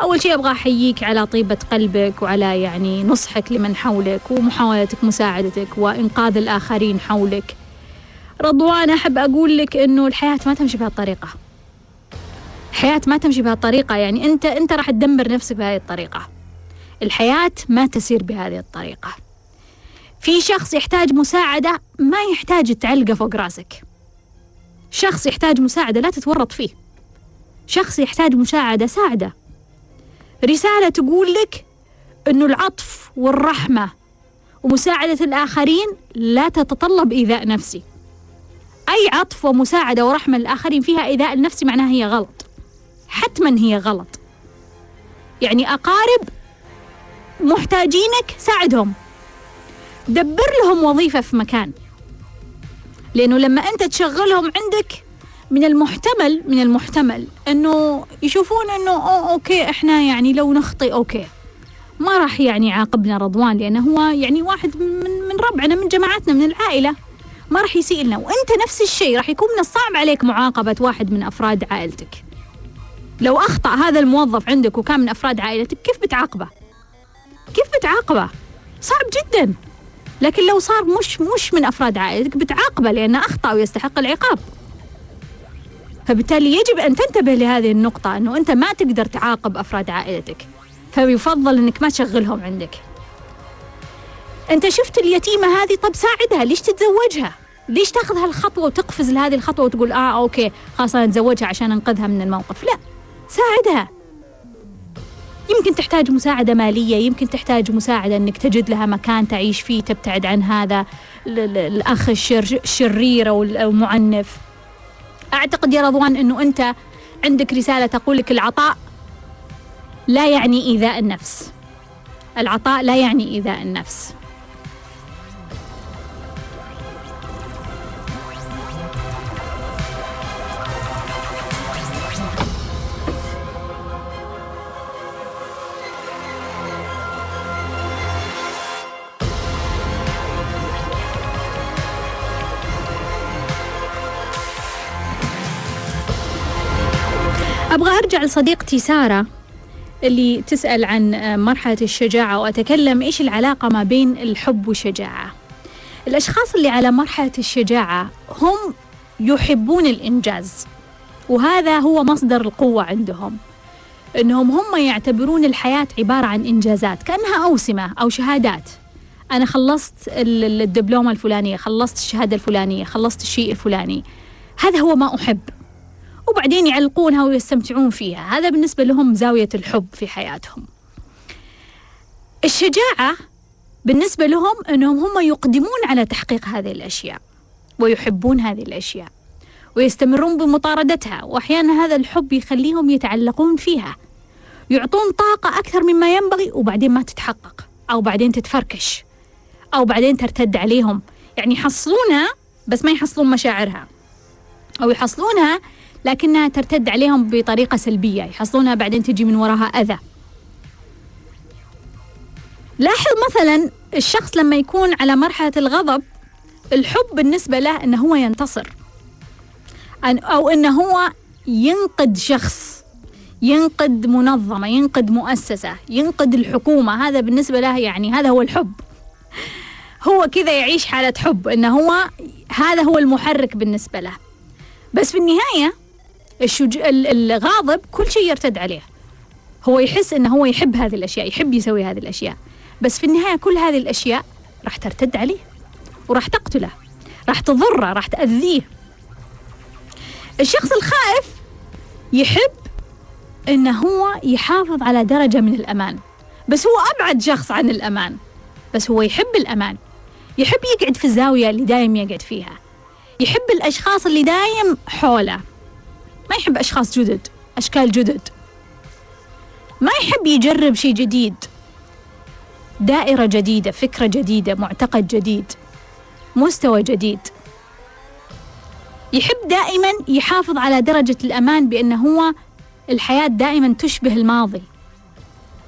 أول شيء أبغى أحييك على طيبة قلبك وعلى يعني نصحك لمن حولك ومحاولتك مساعدتك وإنقاذ الآخرين حولك. رضوان أحب أقول لك إنه الحياة ما تمشي بهالطريقة. الحياة ما تمشي بهالطريقة. يعني أنت أنت راح تدمر نفسك بهذه الطريقة. الحياة ما تسير بهذه الطريقة. في شخص يحتاج مساعدة ما يحتاج تعلقه فوق راسك. شخص يحتاج مساعدة لا تتورط فيه. شخص يحتاج مساعدة ساعدة. رسالة تقول لك أنه العطف والرحمة ومساعدة الآخرين لا تتطلب إيذاء نفسي. أي عطف ومساعدة ورحمة للآخرين فيها إيذاء النفسي معناها هي غلط. حتما هي غلط. يعني أقارب محتاجينك ساعدهم. دبر لهم وظيفة في مكان. لأنه لما أنت تشغلهم عندك من المحتمل من المحتمل إنه يشوفون إنه أو okay إحنا يعني لو نخطي okay. ما راح يعني يعاقبنا رضوان لأنه هو يعني واحد من من ربعنا من جماعتنا من العائلة. ما راح يسيء لنا وأنت نفس الشيء راح يكون من الصعب عليك معاقبة واحد من أفراد عائلتك. لو أخطأ هذا الموظف عندك وكان من أفراد عائلتك كيف بتعاقبه؟ كيف بتعاقبه؟ صعب جدا. لكن لو صار مش مش من أفراد عائلتك بتعاقبه لأنه أخطأ ويستحق العقاب. فبالتالي يجب أن تنتبه لهذه النقطة إنه أنت ما تقدر تعاقب أفراد عائلتك. فيفضل إنك ما تشغلهم عندك. أنت شفت اليتيمة هذه؟ طب ساعدها. ليش تتزوجها؟ ليش تاخذ هالخطوة وتقفز لهذه الخطوة وتقول آه أوكي خلاص أنا أتزوجها عشان أنقذها من الموقف؟ لا ساعدها. يمكن تحتاج مساعدة مالية يمكن تحتاج مساعدة أنك تجد لها مكان تعيش فيه تبتعد عن هذا الأخ الشرير أو المعنف. أعتقد يا رضوان أنه أنت عندك رسالة تقول لك العطاء لا يعني إيذاء النفس. العطاء لا يعني إيذاء النفس. أبغى أرجع لصديقتي سارة اللي تسأل عن مرحلة الشجاعة وأتكلم إيش العلاقة ما بين الحب والشجاعة. الأشخاص اللي على مرحلة الشجاعة هم يحبون الإنجاز وهذا هو مصدر القوة عندهم إنهم هم يعتبرون الحياة عبارة عن إنجازات كأنها أوسمة أو شهادات. أنا خلصت الدبلومة الفلانية خلصت الشهادة الفلانية خلصت الشيء الفلاني. هذا هو ما أحب. وبعدين يعلقونها ويستمتعون فيها. هذا بالنسبة لهم زاوية الحب في حياتهم. الشجاعة بالنسبة لهم أنهم هم يقدمون على تحقيق هذه الأشياء ويحبون هذه الأشياء ويستمرون بمطاردتها. وأحيانا هذا الحب يخليهم يتعلقون فيها يعطون طاقة أكثر مما ينبغي وبعدين ما تتحقق أو بعدين تتفركش أو بعدين ترتد عليهم. يعني يحصلونها بس ما يحصلون مشاعرها أو يحصلونها لكنها ترتد عليهم بطريقة سلبية. يحصلونها بعدين تجي من وراها أذى. لاحظ مثلا الشخص لما يكون على مرحلة الغضب الحب بالنسبة له أنه هو ينتصر. أو أنه هو ينقد شخص ينقد منظمة ينقد مؤسسة ينقد الحكومة. هذا بالنسبة له يعني هذا هو الحب. هو كذا يعيش حالة حب أنه هو هذا هو المحرك بالنسبة له. بس في النهاية الشج... الغاضب كل شيء يرتد عليه. هو يحس إنه هو يحب هذه الأشياء يحب يسوي هذه الأشياء. بس في النهاية كل هذه الأشياء راح ترتد عليه وراح تقتله راح تضره راح تأذيه. الشخص الخائف يحب إنه هو يحافظ على درجة من الأمان. بس هو أبعد شخص عن الأمان. بس هو يحب الأمان. يحب يقعد في الزاويه اللي دايم يقعد فيها. يحب الأشخاص اللي دايم حوله. ما يحب أشخاص جدد أشكال جدد. ما يحب يجرب شيء جديد. دائرة جديدة فكرة جديدة معتقد جديد مستوى جديد. يحب دائما يحافظ على درجة الأمان بأنه هو الحياة دائما تشبه الماضي.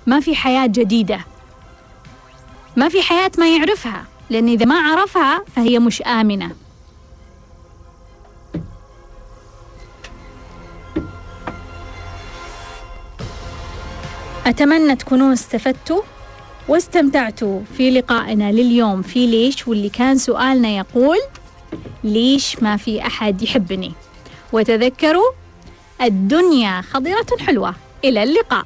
ما في حياة جديدة. ما في حياة ما يعرفها لأن إذا ما عرفها فهي مش آمنة. أتمنى تكونوا استفدتوا واستمتعتوا في لقائنا لليوم في ليش واللي كان سؤالنا يقول ليش ما في أحد يحبني. وتذكروا الدنيا خضرة حلوة. إلى اللقاء.